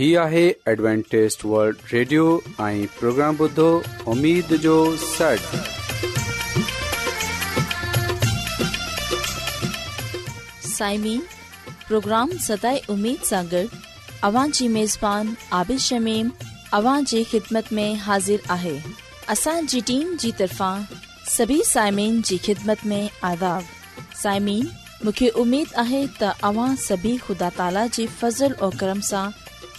ہی آہے Adventist World Radio ائی programme بدھو امید جو سٹ سائمین پروگرام سدائے امید سانگر اوان جی میزبان عابد شمیم اوان جی خدمت میں حاضر آہے اساں جی ٹیم جی طرفاں سبھی سائمین جی خدمت میں آداب سائمین مکھے امید آہے تہ اواں سبھی خدا تعالی جی فضل او کرم سان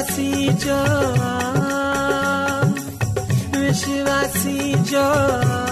च्वासी च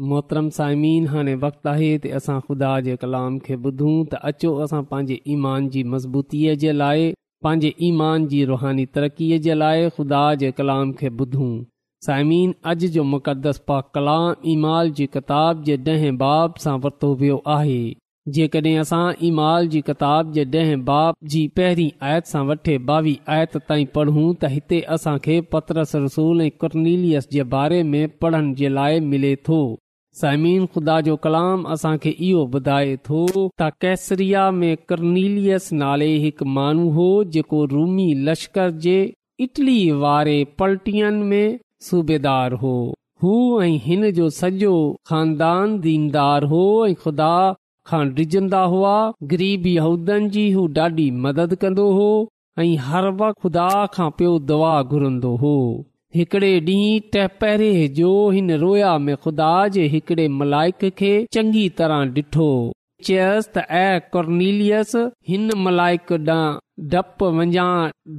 मोहतरम साइमीन हाणे वक़्तु आहे त असां ख़ुदा जे कलाम खे ॿुधूं त अचो असां पंहिंजे ईमान जी मज़बूतीअ जे लाइ पंहिंजे ईमान जी रुहानी तरक़ीअ जे लाइ खुदा जे कलाम खे ॿुधूं साइमिन अॼु जो मुक़दस पा कलाम ईमाल जी किताब जे ॾहें बाब सां वरितो वियो आहे जेकड॒हिं असां ईमाल जी किताब जे ॾहें बाब जी पहिरीं आयत सां वठी ॿावीह आयत ताईं पढ़ूं त हिते असांखे पत्रस रसूल ऐं कुर्नीलियस जे बारे में पढ़ण जे लाइ मिले थो साइमी ख़ुदा जो कलाम असांखे इहो ॿुधाए थो त कैसरियानीलियस नाले हिकु माण्हू हो रूमी लश्कर जे इटली वारे में सूबेदार हो हू ऐं हिन जो सॼो खानदान दीनदार हो ऐं खुदा खां डिझंदा हुआ ग़रीब हूदनि जी हू ॾाढी मदद कंदो हो ऐं हर वक़्तु ख़ुदा खां पियो दुआ घुरंदो हो हिकिड़े ॾींहुं टेपेरे जो हिन रोया में ख़ुदा जे हिकिड़े मलाइक खे चङी तरह ॾिठो चयुसि त ऐं कुर्नीलियस हिन मलाइक ॾांहुं डपु वञा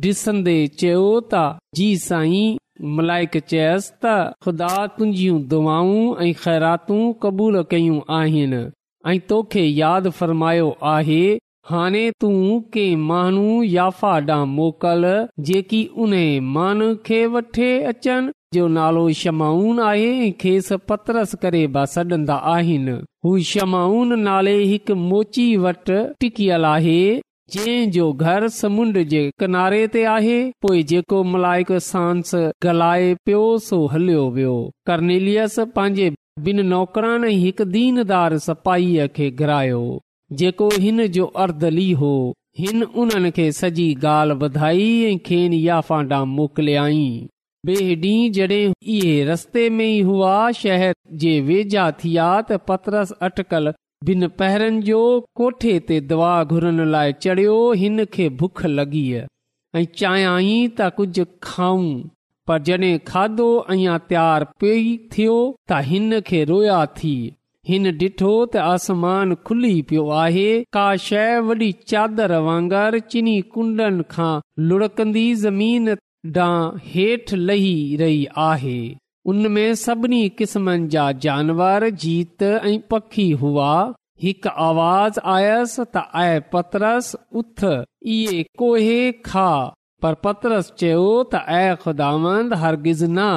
ॾिसंदे चयो त जी साईं मलाइक चयसि त ख़ुदा तुंहिंजियूं दुआऊं ऐं ख़ैरातूं क़बूलु कयूं आहिनि ऐं तोखे यादि फ़रमायो हाणे तूं कंहिं माण्हू याफा ॾांहुं मोकल जेकी उन मान खे अचनि जो नालो शमाउन आहे सॾंदा आहिनि हू शमाउन नाले हिकु मोची वटि टिकियल आहे जंहिं जो घरु समुंड जे किनारे ते आहे पोइ जेको मलाइक सांस गलाए पियो सो हलियो वियो कर्नीलियस पंहिंजे ॿिनि नौकरान हिकु दीनदार सपाहीअ खे घुरायो जेको हिन जो अर्धली हो हिन उन्हनि खे सॼी ॻाल्हि ॿधाई ऐं खेनि या फांडां मोकिलियई बे डीं॒ जॾहिं इहे रस्ते में ई हुआ शहर जे वेझा थिया त पतरस अटकल बिन पैरनि जो कोठे ते दवा घुरण लाइ चढ़ियो हिन खे भुख लॻी ऐं चाहियांई त कुझु खाऊं पर जड॒हिं खाधो अञा तयारु पई थियो त हिन खे रोया थी हिन ॾिठो त आसमान खुली पियो आहे का शइ वॾी चादर वांगर चिनी कुंडनि खां लुड़कंदी ज़मीन ॾांहुं हेठि लही रही आहे उन में सभिनी क़िस्मनि जा जानवर जीत ऐं पखी हुआ हिकु आवाज़ आयसि त आए पतरस उथ इहे कोहे खा पर पतरस चयो त ऐं हरगिज़ न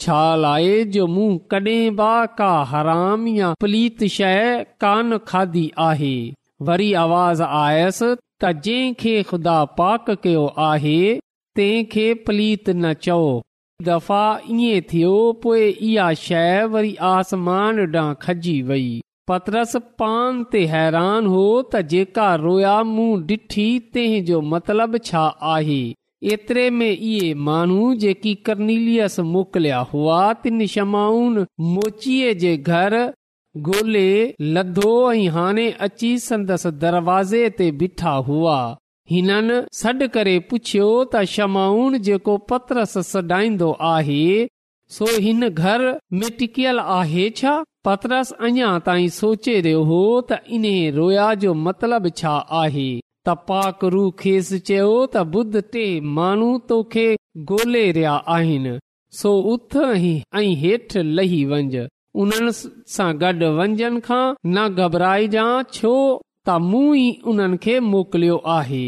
छा आहे जो मूं कॾहिं बि का हराम या प्लीत शइ कान खाधी आहे वरी आवाज़ आयसि त जंहिंखे ख़ुदा पाक कयो आहे तंहिं खे न चओ दफ़ा ईअं थियो पोइ इहा शइ वरी आसमान ॾांहुं खजी वई पतरस पान ते हैरान हो त जेका रोया मूं डिठी तंहिं जो छा आहे एतिरे में इहे माण्हू जेकी कर्नीलियस मोकिलिया हुआ तिन समाउन मोचीअ जे घर गोल्हे लधो ऐं हाणे अची संदसि दरवाज़े ते बीठा हुआ हिननि सॾु करे पुछियो त शमाउन जेको पत्रस सॾाईंदो आहे सो हिन घरु मेटिकियल आहे छा पत्रस अञा ताईं सोचे रहियो हो त इन्हे रोया जो मतिलब छा आहे त पाकरू खेसि चयो त ॿुध टे माण्हू तोखे ॻोल्हे रहिया आहिनि सो उथ ऐं हेठि लही वंञि उन्हनि सां गॾु वंझंदा न घबराइ जांइ छो त मूं ई उन्हनि खे मोकिलियो आहे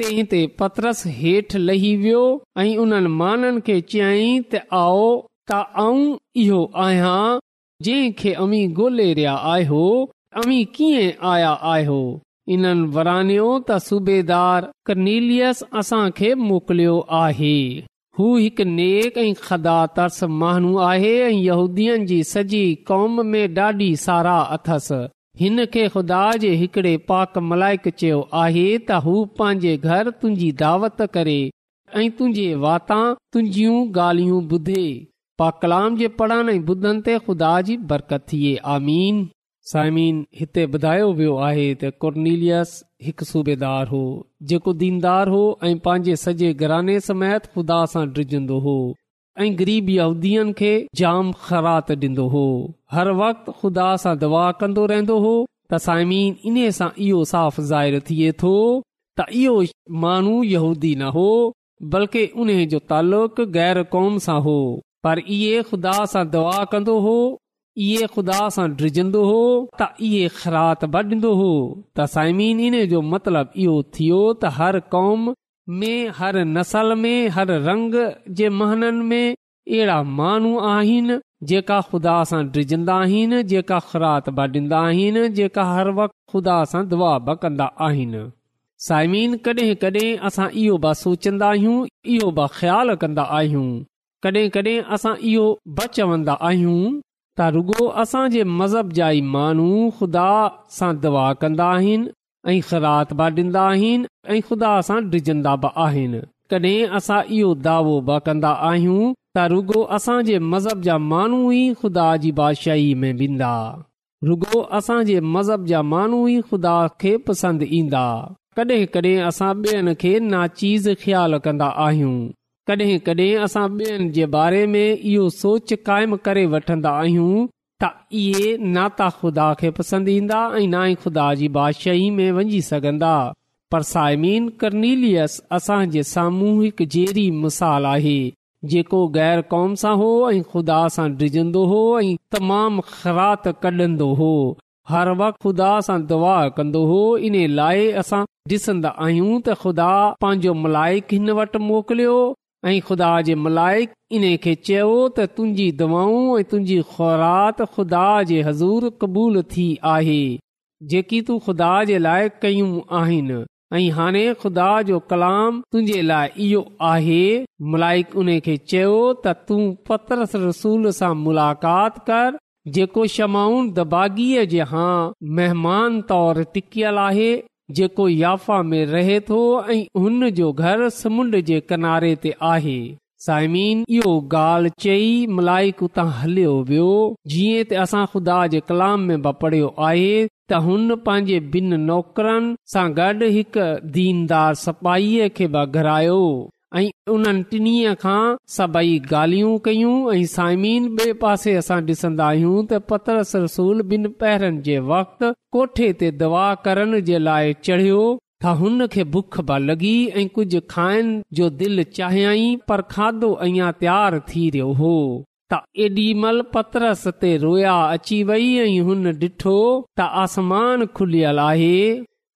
तंहिं ते पतरस हेठि लही वियो ऐं उन्हनि माननि खे चयई त आओ त आऊं इहो आहियां जंहिं खे अमी ॻोल्हे रहिया आहियो अमी कीअं आया आहियो इन्हनि वरानियो त सूबेदार कनीलियस खे मोकिलियो आहे हू हिकु नेक ऐं ख़दा तर्स माण्हू आहे ऐं सॼी कौम में ॾाढी साराह अथसि हिन खे खुदा जे हिकड़े पाक मलाइक चयो आहे त हू पंहिंजे घरु तुंहिंजी दावत करे ऐं तुंहिंजे वाता तुहिंजियूं गाल्हियूं ॿुधे पाकलाम जे पढ़ण ऐं ॿुधनि ते ख़ुदा जी बरकत थिए आमीन सायमीन हिते ॿुधायो वियो आहे त कुर्नीलियस हिकु सूबेदार हो जेको दीनदार हो ऐं पंहिंजे सॼे घराने समेत खुदा सां डिजंदो हो ऐं ग़रीब यहूदीअ खे जाम ख़रात ॾींदो हो हर वक़्तु खुदा सां दवा कंदो रहंदो हो त साइमीन इन्हे सां इहो साफ़ ज़ाहिर थिए थो त इहो माण्हू यहूदी न हो बल्कि उन जो तालुक़ गैर कौम सां हो पर इहे खुदा सां दवा कंदो हो इहे खुदा सां ड्रिॼंदो हो त इहे ख़रात ॾींदो हो त साइमीन इन जो मतिलबु इहो थियो त हर कौम में हर नसल में हर रंग जे महननि में अहिड़ा माण्हू आहिनि जेका खुदा सां ड्रिजंदा आहिनि जेका ख़ुरात ॾींदा आहिनि जेका हर वक़्त ख़ुदा सां दुआ ब कंदा आहिनि साइमीन कॾहिं कॾहिं असां इहो बि सोचंदा आहियूं इहो बि ख़्यालु कन्दा आहियूं कॾहिं कॾहिं असां इहो ब चवंदा आहियूं त रुगो असां जे मज़हब जा ई माण्हू खुदा सां दवा कंदा आहिनि ऐं ख़रात बि ॾींदा आहिनि ऐं ख़ुदा सां डिॼंदा बि आहिनि कॾहिं असां इहो दावो बि कंदा आहियूं त रुगो असां जे मज़हब जा माण्हू ई ख़ुदा जी बादशाही में वेंदा रुगो असां जे मज़हब जा माण्हू ई ख़ुदा खे पसंदि ईंदा कॾहिं कॾहिं असां ॿियनि खे नाचीज़ ख़्यालु कंदा आहियूं कडहिंड॒हिं असां जे बारे में इहो सोच क़ाइमु करे वठन्दा आहियूं त इहे न त ख़ुदा खे पसंदि ईंदा ऐं ना ख़ुदा जी बादशाही में वञी सघंदा पर साइम कर्नीलियस असांजे सामूहिकी मिसाल आहे जेको गैर कौम सां हो ऐं खुदा सां डिजंदो हो ऐं तमामु ख़रात कड॒ंदो हो हर वक़्तु ख़ुदा सां दुआ कंदो हो इन लाइ असां डि॒सन्दा आहियूं त ख़ुदा पंहिंजो मलाइक हिन वटि मोकिलियो ऐं ख़ुदा जे मलाइक इन खे चयो त तुंहिंजी दवाऊं ऐं तुंहिंजी खुराक खुदा जे हज़ूर क़बूल थी आहे जेकी तूं ख़ुदा जे लाइ कयूं आहिनि ऐं हाणे खुदा जो कलाम तुंहिंजे लाइ इहो आहे मलाइक उन खे चयो त तूं पतरस रसूल सां मुलाक़ात कर जेको शमाउन दबागीअ जे हा मेहमान तौर टिकियल आहे जेको याफ़ा में रहे थो ऐं हुन जो घरु समुंड जे किनारे ते आहे साइमीन इहो ॻाल्हि चई मलाइक उतां हलियो वियो जीअं त असां ख़ुदा जे कलाम में बि पढ़ियो आहे त हुन पंहिंजे ॿिनि नौकरनि सां गॾु हिकु दीनदार सपाहीअ खे बि घुरायो उन टिनीअ खां सभई ॻाल्हियूं कयूं ऐं साइमीन ॾिसंदा आहियूं त पतरस रसूल ॿिन पहिरनि जे वक़्त ते दवा करण जे लाइ चढ़ियो त हुन खे भुख प लॻी ऐं कुझु खाइण जो दिलि चाहियई पर खाधो अञा तयार थी रहियो हो त पतरस ते रोया अची वेई ऐं हुन त आसमान खुलियल आहे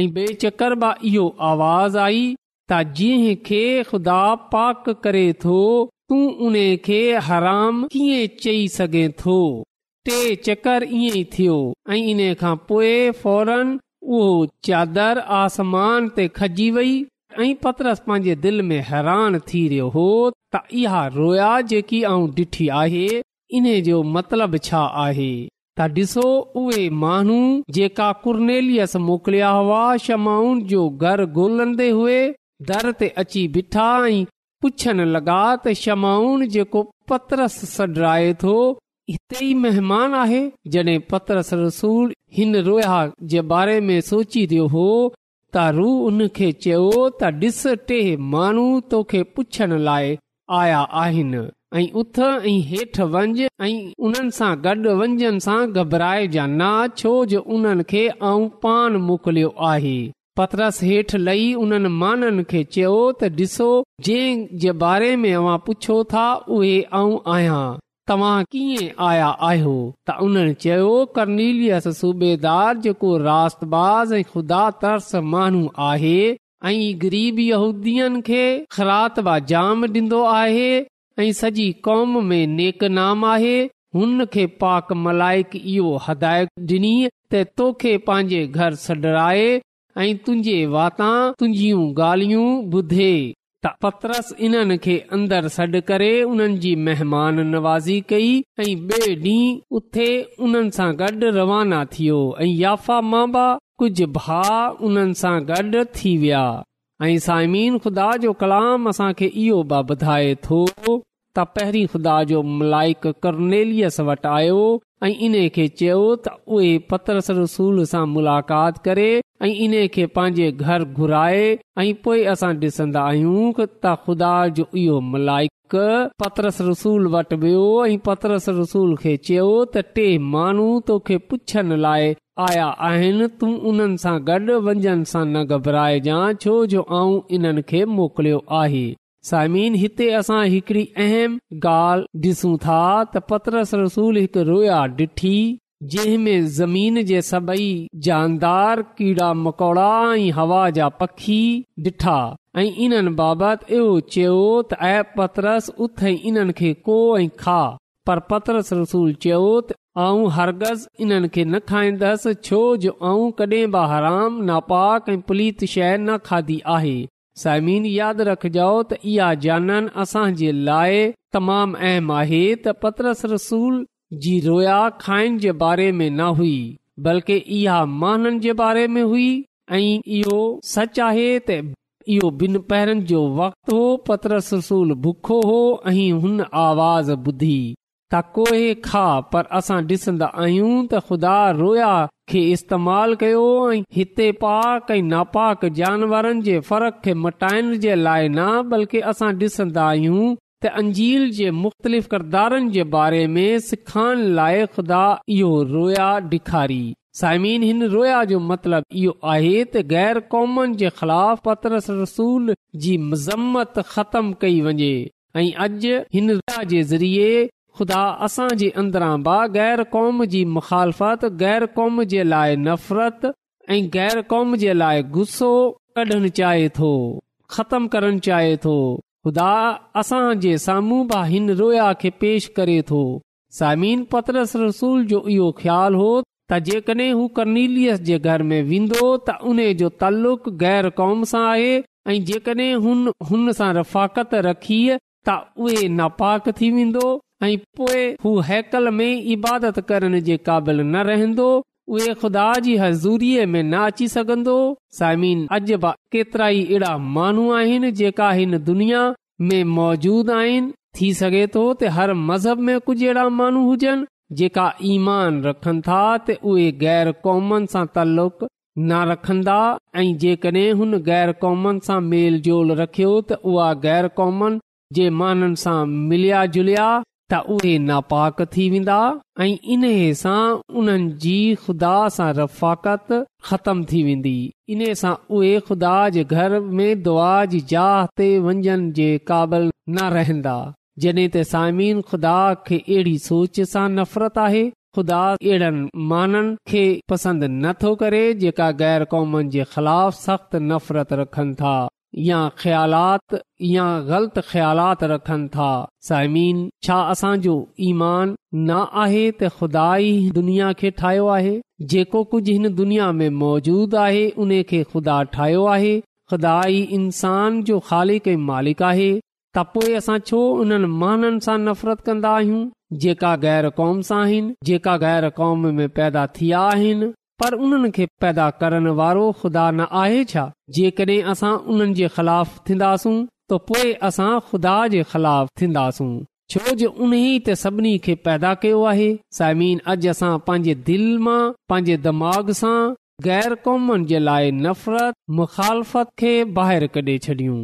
ऐं बे चकर मां इहो आवाज़ आई त ख़ुदा पाक करे थो तूं उन खे हराम कीअं चई सघे थो टे चकर इएं थियो ऐं इन खां पोए फौरन उहो चादर आसमान ते खजी वेई ऐं पत्रस पंहिंजे दिलि में हैरान थी रहियो हो त इहा रोया जेकी आऊं आहे इन जो मतलबु छा आहे त डि॒सो उहे माण्हू जेका कुर्नेल मोकिलिया हुआ शमाउन जो घर ॻोल्हंदे हुए दर ते अची बीठा ऐं पुछण लॻा त समाउन जेको पतरस सड्राए थो इते ई महिमान आहे जडे॒ पतरस रसूल हिन रोया जे बारे में सोची वियो हो त रू हुन खे चयो त ॾिस टे माण्हू तोखे पुछण लाइ आया आहिनि ऐं उथ ऐं हेठि वंज ऐं उन सां गॾु वंजन सां घबराए न छो जो उन खे आऊं पान मोकिलियो आहे पतरस हेठि लही उन माननि खे चयो त जंहिं जे बारे में अवां पुछो था उहे ऐं आहियां तव्हां कीअं आया आहियो त उन्हनि चयो कर्नीलियस सूबेदार जेको रास ऐं खुदा तर्स माण्हू आहे ऐं गरीबी यूदी ख़रात डि॒न्दो आहे ऐं सॼी कौम में नेकनाम आहे हुन खे पाक मलाइक इहो हदायत डि॒नी त तोखे पंहिंजे घर सॾराए ऐं तुंहिंजे वाता तुंहिंजियूं ॻाल्हियूं ॿुधे त पतरस इन्हनि खे अंदरि सॾु करे उन्हनि जी महिमान नवाज़ी कई ऐं ॿिए ॾींहुं उथे उन्हनि सां गॾु रवाना थियो ऐं याफा मां बा कुझ भा उन्हनि सां गॾु थी विया ऐं सायमी ख़ुदा जो कलाम असांखे इहो बि ॿुधाए थो त पहिरीं खुदा जो मलाइक कर्नेलियस वटि आयो अइ इन खे चयो त उहे पतरस रसूल सां मुलाक़ात करे ऐं इन खे पंहिंजे घर घुराए ऐं पोइ असां ॾिसंदा आहियूं त ख़ुदा जो इहो मलाइक पतरस रसूल वटि वियो ऐं पतरस रसूल खे चयो त टे माण्हू तोखे पुछनि लाइ आया आहिनि तूं उन्हनि सां गॾु सां न घबराए जांइ छो जो आहे साइमी हिते हिकड़ी अहम पतरस रसूल हिकु रोया डि॒ठी जंहिं में ज़मीन जे सभई जानदार कीड़ा मकोड़ा ऐं हवा जा पखी डि॒ठा ऐं इन्हनि बाबति इहो चयो त पतरस उथनि खे को ऐं खा पर पतरस रसूल चयो त आऊं हरगज़ इन्हनि खे न खाईंदसि छो जो आऊं कॾहिं बि हराम नापाक ऐं पुलीत शइ न खाधी आहे साइमिन यादि रखजो त इहा जाननि असांजे लाइ तमामु अहम आहे त पतरस रसूल जी रोया खाइन जे बारे में न हुई बल्कि इहा माननि जे बारे में हुई ऐं इहो सच आहे त इहो ॿिनि पहिरनि जो वक़्ति हो पतरस रसूल भुखो हो ऐं आवाज़ ॿुधी कोहे खा पर असांसंदा आहियूं त ख़ुदा रोया खे इस्तेमाल कयो ऐं हिते पाक ऐं नापाक जानवरनि जे फ़र्क़ खे मटाइण जे लाइ न बल्कि असां डिसंदा आहियूं त अंजील जे मुख़्तलिफ़ किरदारनि जे बारे में सिखण लाइ खुदा इहो रोया ॾेखारी साइमिन हिन रोया जो मतिलब इहो आहे त गैर कौमनि जे ख़िलाफ़ पतरस रसूल जी मज़म्मत ख़तम कई वञे ऐं अॼ हिन रोया जे ज़रिए ख़ुदा असां जे अंदरां बि गै़र क़ौम जी मुखालफ़त गैर कौम जे लाइ नफ़रत ऐं गैर क़ौम जे लाइ गुस्सो कढणु चाहे थो ख़तमु करण चाहे थो ख़ुदा असां जे साम्हूं बि हिन रोया खे पेश करे थो सामिन पत्रस रसूल जो इहो ख़्यालु हो त जेकडे हू कर्नीलियस जे घर में वेंदो त उन जो तल्लुक गैर क़ौम सां आहे ऐ जेकड॒हिं रफ़ाकत रखी त उहे नापाक थी वेंदो ऐ पोए हू हैकल में इबादत करण जे क़ाबिल न रहंदो उहे खुदा जी हज़ूरीअ में न अची सघंदो साइमीन अॼु बि केतिरा ई अहिड़ा माण्हू आहिनि जेका हिन दुनिया में मौजूद आहिनि थी सघे थो त हर मज़हब में कुझु अहिड़ा माण्हू हुजनि जेका ईमान रखनि था त उहे गैर क़ौमनि सां तल्लुक न रखंदा ऐं जेकॾहिं हुन ग़ैर क़ौमनि सां मेल जोल रखियो त उहा गैर क़ौमनि जे माननि सां मिलिया जुलिया उहे नापाक थी वेंदा ऐं इन सां उन्हनि जी ख़ुदा सां रफ़ाकत ख़तम थी वेंदी इन सां उहे ख़ुदा जे घर में दुआ जी जाह ते वञनि जे क़ाबिल न रहंदा जॾहिं त साइमीन ख़ुदा खे अहिड़ी सोच सां नफ़रत आहे ख़ुदा अहिड़नि माननि खे पसंदि नथो करे जेका गैर कॉमन जे ख़िलाफ़ सख़्त नफ़रत रखनि था या ख़्यालात या ग़लति ख़्यालात रखनि था साइमीन छा असांजो ईमान न आहे त खुदा ई दुनिया खे ठाहियो आहे जेको कुझ हिन दुनिया में मौजूदु आहे उन खे खुदा ठाहियो आहे खुदा ई جو जो ख़ालिक के मालिक आहे त पोइ असां छो उन्हनि माननि सां नफ़रत कंदा आहियूं जेका ग़ैर कौम सां आहिनि जेका गैर क़ौम में पैदा थिया पर उन्हनि खे पैदा करण वारो ख़ुदा न आहे छा जेकॾहिं असां उन्हनि जे ख़िलाफ़ थींदासूं त पोइ असां ख़ुदा जे ख़िलाफ़ थींदासूं छो जो उन्हनि सभिनी खे पैदा कयो आहे साइमीन अॼु असां पंहिंजे दिलि मां पंहिंजे दिमाग़ सां गैर क़ौमनि जे लाइ नफ़रत मुखालफ़त खे ॿाहिरि कढे छॾियूं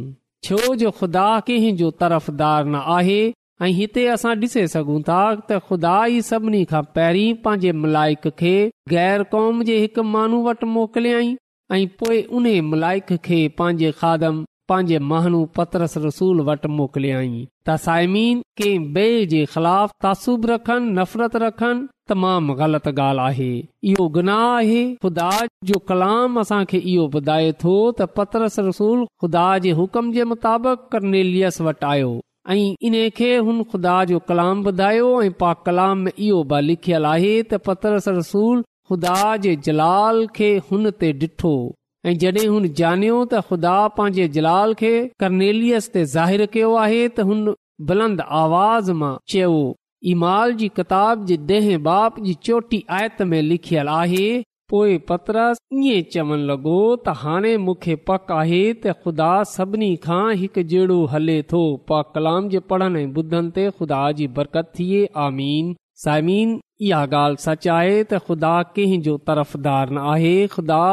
छो जो ख़ुदा कंहिंजो तरफ़दार न आहे ऐं हिते असां ॾिसे सघूं था त ख़ुदा ई सभिनी खां पहिरीं पंहिंजे मलाइक खे गैर क़ौम जे हिकु महन वटि मोकिलियई ऐं पोए उन्हे मलाइक खे पंहिंजे खादम पंहिंजे महानू पतरस रसूल वटि मोकिलियई तसाइमीन कंहिं बे जे ख़िलाफ़ तासुब रखनि नफ़रत रखनि तमामु ग़लति ॻाल्हि आहे इहो गुनाह आहे ख़ुदा जो कलाम असां खे इहो ॿुधाए थो त पतरस रसूल खुदा जे हुकम जे मुताबिक़ वटि आयो ऐं इन्हीअ खे हुन ख़ुदा जो कलाम ॿुधायो ऐं पा कलाम में इहो बि लिखियलु आहे त पतर रसूल खुदा जे जलाल खे हुन ते ॾिठो ऐं जडे॒ हुन जनियो त ख़ुदा पंहिंजे जलाल खे कर्नेलियस ते ज़ाहिर कयो आहे त हुन बुलंद आवाज़ मां चयो इमाल जी किताब जे देह बाप जी चोटी आयत में लिखियल आहे पोएं पतरस इएं चवण लॻो त हाणे मूंखे पक आहे त ख़ुदा सभिनी खां हिकु जहिड़ो हले थो कलाम जे पढ़नि ऐं ॿुधनि ते ख़ुदा जी बरकत थिए साइमीन इहा ॻाल्हि सच आहे त ख़ुदा कंहिंजो तर्फ़दार न आहे ख़ुदा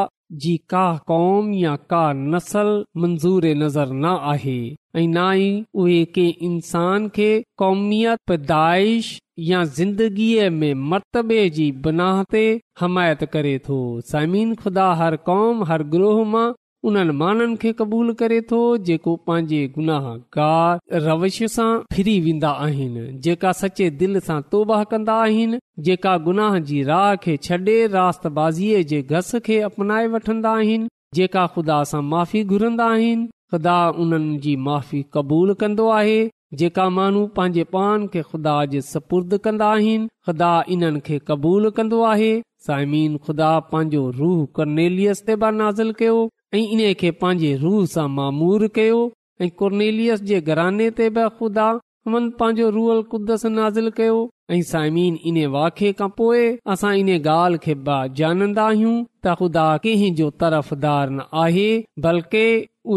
जी का क़ौम या का नसल मंज़ूर नज़र न आहे ऐं न ई उहे कंहिं इंसान खे कौमियत पैदाइश या ज़िंदगीअ में मरतबे जी बनाह ते हमायत करे थो समीन ख़ुदा हर क़ौम हर ग्रोह मां उन्हनि माननि खे क़बूल करे थो जेको पंहिंजे गुनाह गार रवश सां फिरी वेंदा आहिनि जेका सचे दिलि सां तौबाह कंदा आहिनि जेका गुनाह जी राह खे छॾे रात बाज़ीअ जे घस खे अपनाए वठंदा आहिनि जेका ख़ुदा सां माफ़ी घुरंदा आहिनि ख़ुदा उन्हनि जी माफ़ी क़बूल कन्दो आहे जेका माण्हू पंहिंजे पान खे ख़ुदा जे सपुर्द कंदा आहिनि खुदा इन खे क़बूल कंदो आहे सायमिन ख़ुदा पंहिंजो रूह कर्नेलियस कुर्नेलाज़िल कयो ऐं इन खे पंहिंजे रूह सां मामूर कयो ऐं कुर्नेलियस जे घराने ते बि ख़ुदा हुननि पंहिंजो रूअल कुदस नाज़िल कयो ऐं साइमीन इन वाके खां पोइ असां इन ॻाल्हि खे बि ॼाणंदा आहियूं त ख़ुदा कंहिं जो तरफ़दार न आहे बल्कि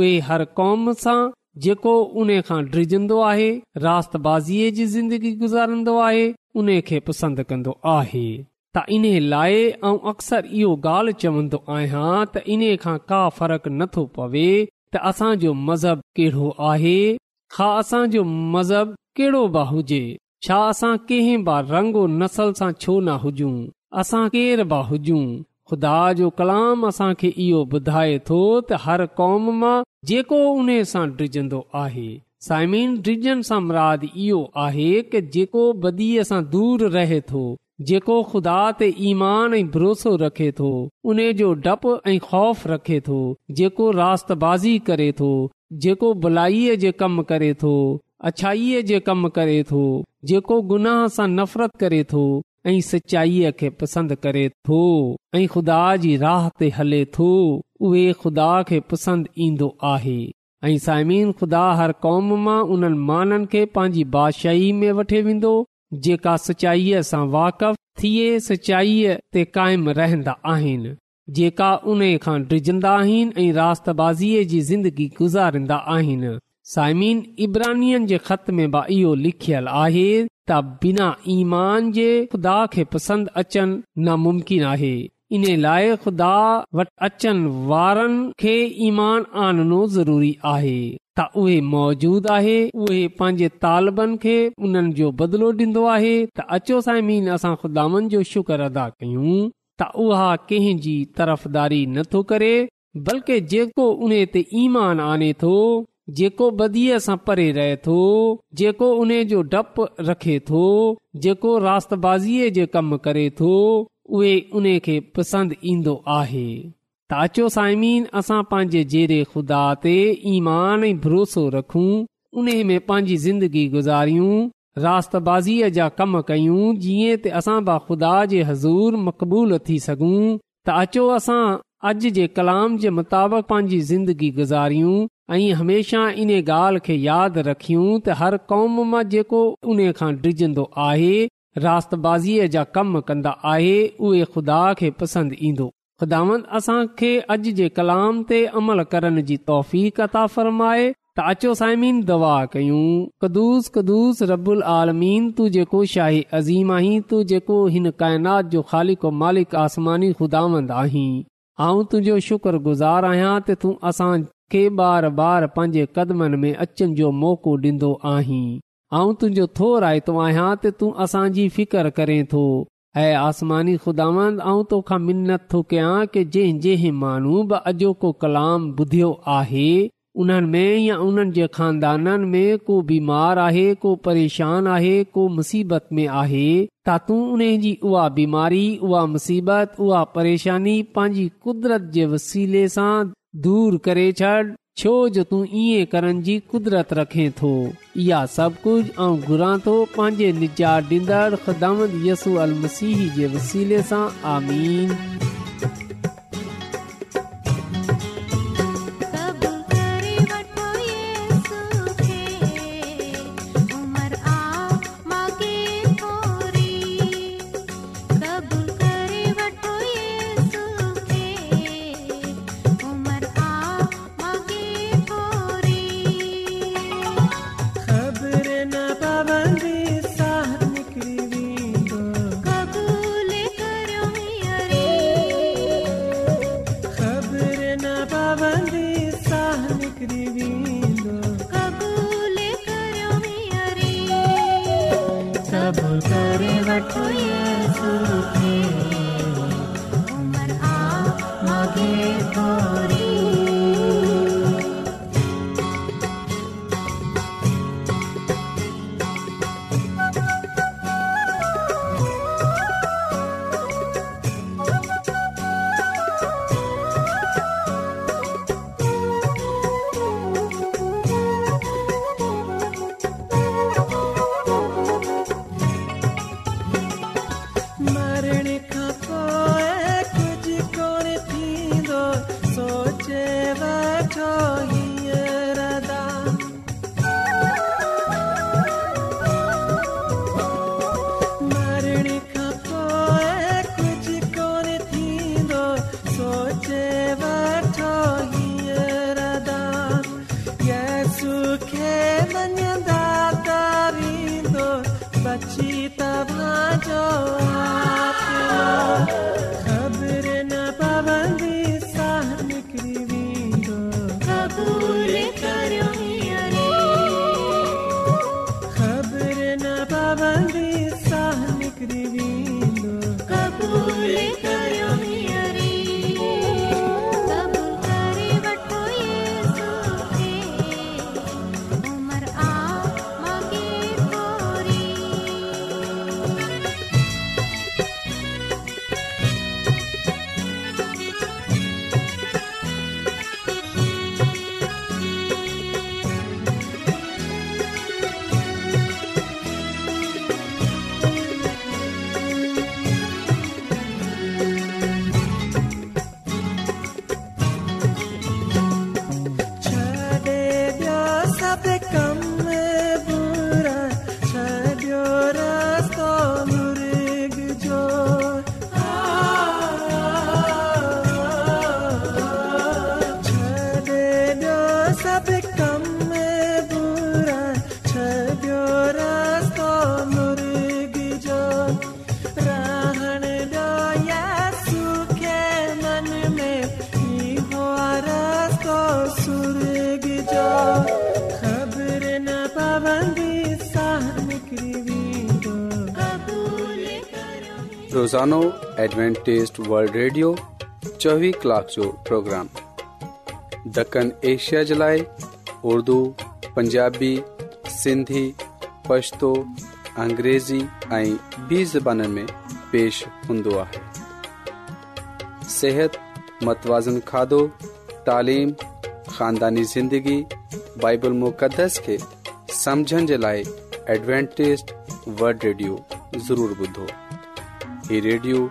उहे हर क़ौम सां जेको उन खां ड्रिजंदो आहे रात बाज़ीअ जी ज़िंदगी गुज़ारंदो आहे उन खे पसंदि कंदो आहे त इन लाइ ऐं अक्सर इहो ॻाल्हि चवंदो आहियां त इन्हे खां का फ़र्क नथो पवे त असांजो मज़हब कहिड़ो आहे मज़हब कहिड़ो बि हुजे छा असां कंहिं बि रंग नसल सां छो न हुजूं असां केर बि हुजूं ख़ुदा जो कलाम असांखे इहो ॿुधाए थो त हर कौम मां जेको उन सां ड्रिजंदो आहे साइमीन ड्रिजन सां मुराद इहो आहे की जेको बदीअ सां दूर रहे थो जेको खुदा ते ईमान ऐं भरोसो रखे थो उन्हे जो डपु ऐं ख़ौफ़ रखे थो जेको रास्ताज़ी करे थो जेको भलाईअ जे कमु करे थो अछाईअ जे कमु करे थो जेको गुनाह सां नफ़रत करे थो ऐं सचाईअ खे पसंदि करे थो ऐं खुदा जी राह ते हले थो उहो ख़ुदा खे पसंदि ईंदो आहे ऐं साइमीन खुदा हर क़ौम मां उन्हनि माननि खे पंहिंजी बादशाही में वठे वेंदो जेका सचाईअ सां वाक़फ़ थिए सचाईअ ते काइम रहंदा आहिनि जेका उन खां आहिनि ऐं जी ज़िंदगी गुज़ारींदा आहिनि साइमीन इब्रानियन जे ख़त में इहो लिखियलु आहे त बिना ईमान जे ख़ुदा खे पसंदि अचनि नामुमकिन आहे इन लाइ खुदा अचनि वारनि खे ईमान आनणो ज़रूरी आहे त उहे मौजूद आहे उहे पंहिंजे तालबनि खे उन्हनि जो बदिलो डि॒न्दो आहे त अचो साइमीन असां खुदानि जो शुक्र अदा कयूं त उहा कंहिं जी तर्फ़दारी नथो करे बल्के जेको उन ते ईमान आने थो जेको बदीअ सां परे रहे थो जेको उन जो डपु रखे थो जेको रासबाज़ीअ जे कमु करे थो उहे उन खे पसंदि ईंदो आहे त अचो साइमीन असां पंहिंजे जहिड़े खुदा ते ईमान ऐं भरोसो रखूं उन में पंहिंजी ज़िंदगी गुज़ारियूं रास बाज़ीअ जा कम कयूं जीअं असां ख़ुदा जे हज़ूर मक़बूल थी सघूं त अचो असां अॼु जे कलाम जे मुताबिक़ पंहिंजी ज़िंदगी गुज़ारियूं ऐं हमेशा इन ॻाल्हि खे यादि रखियूं त हर क़ौम मां जेको उन खां डिजंदो आहे रातबाज़ीअ जा कम कन्दी आहे उहे ख़ुदा खे पसंदि ईंदो खुदांद असां खे अॼु जे कलाम ते अमल करण जी तोहफ़ी कताफ़रमाए त अचो साइमीन दवा कयूं कदुस कदुस रबुल आलमीन तू जेको शाही अज़ीम आहीं तू जेको हिन काइनात जो खाली मालिक आसमानी खुदांद आहीं आउं तुंहिंजो शुक्रगुज़ार आहियां त तूं असां खे बार बार पंहिंजे कदमनि में अचनि जो मौक़ो डि॒न्दो आहीं ऐं तुंहिंजो थो रायतो आहियां त तूं असांजी फिकर करें थो ऐं आसमानी खुदांद तोखां मिनत थो कयां कि जंहिं जंहिं माण्हू बि अॼोको कलाम ॿुधियो आहे उन्हनि में या उन्हनि जे खानदाननि में को बीमार आहे को परेशान आहे को मुसीबत में आहे त तूं उन जी उहा बीमारी उहा मुसीबत उहा परेशानी पंहिंजी कुदरत जे वसीले सां दूर करे छॾ छो जो तूं ईअं करण जी कुदरत रखे थो इहा सभु कुझु ऐं घुरां थो पंहिंजे निजात ॾींदड़ मसीह जे वसीले सां आमीन Tore va Adventist World Radio चोवीह कलाक जो प्रोग्राम दखण एशिया जे लाइ उर्दू पंजाबी सिंधी पछतो अंग्रेज़ी ऐं ॿी ज़बाननि में पेश हूंदो आहे सिहत मतवाज़न खाधो तालिम ख़ानदानी ज़िंदगी बाइबल मुक़दस खे समझण जे लाइ एडवेंटेस्ट वल्ड रेडियो ज़रूरु ॿुधो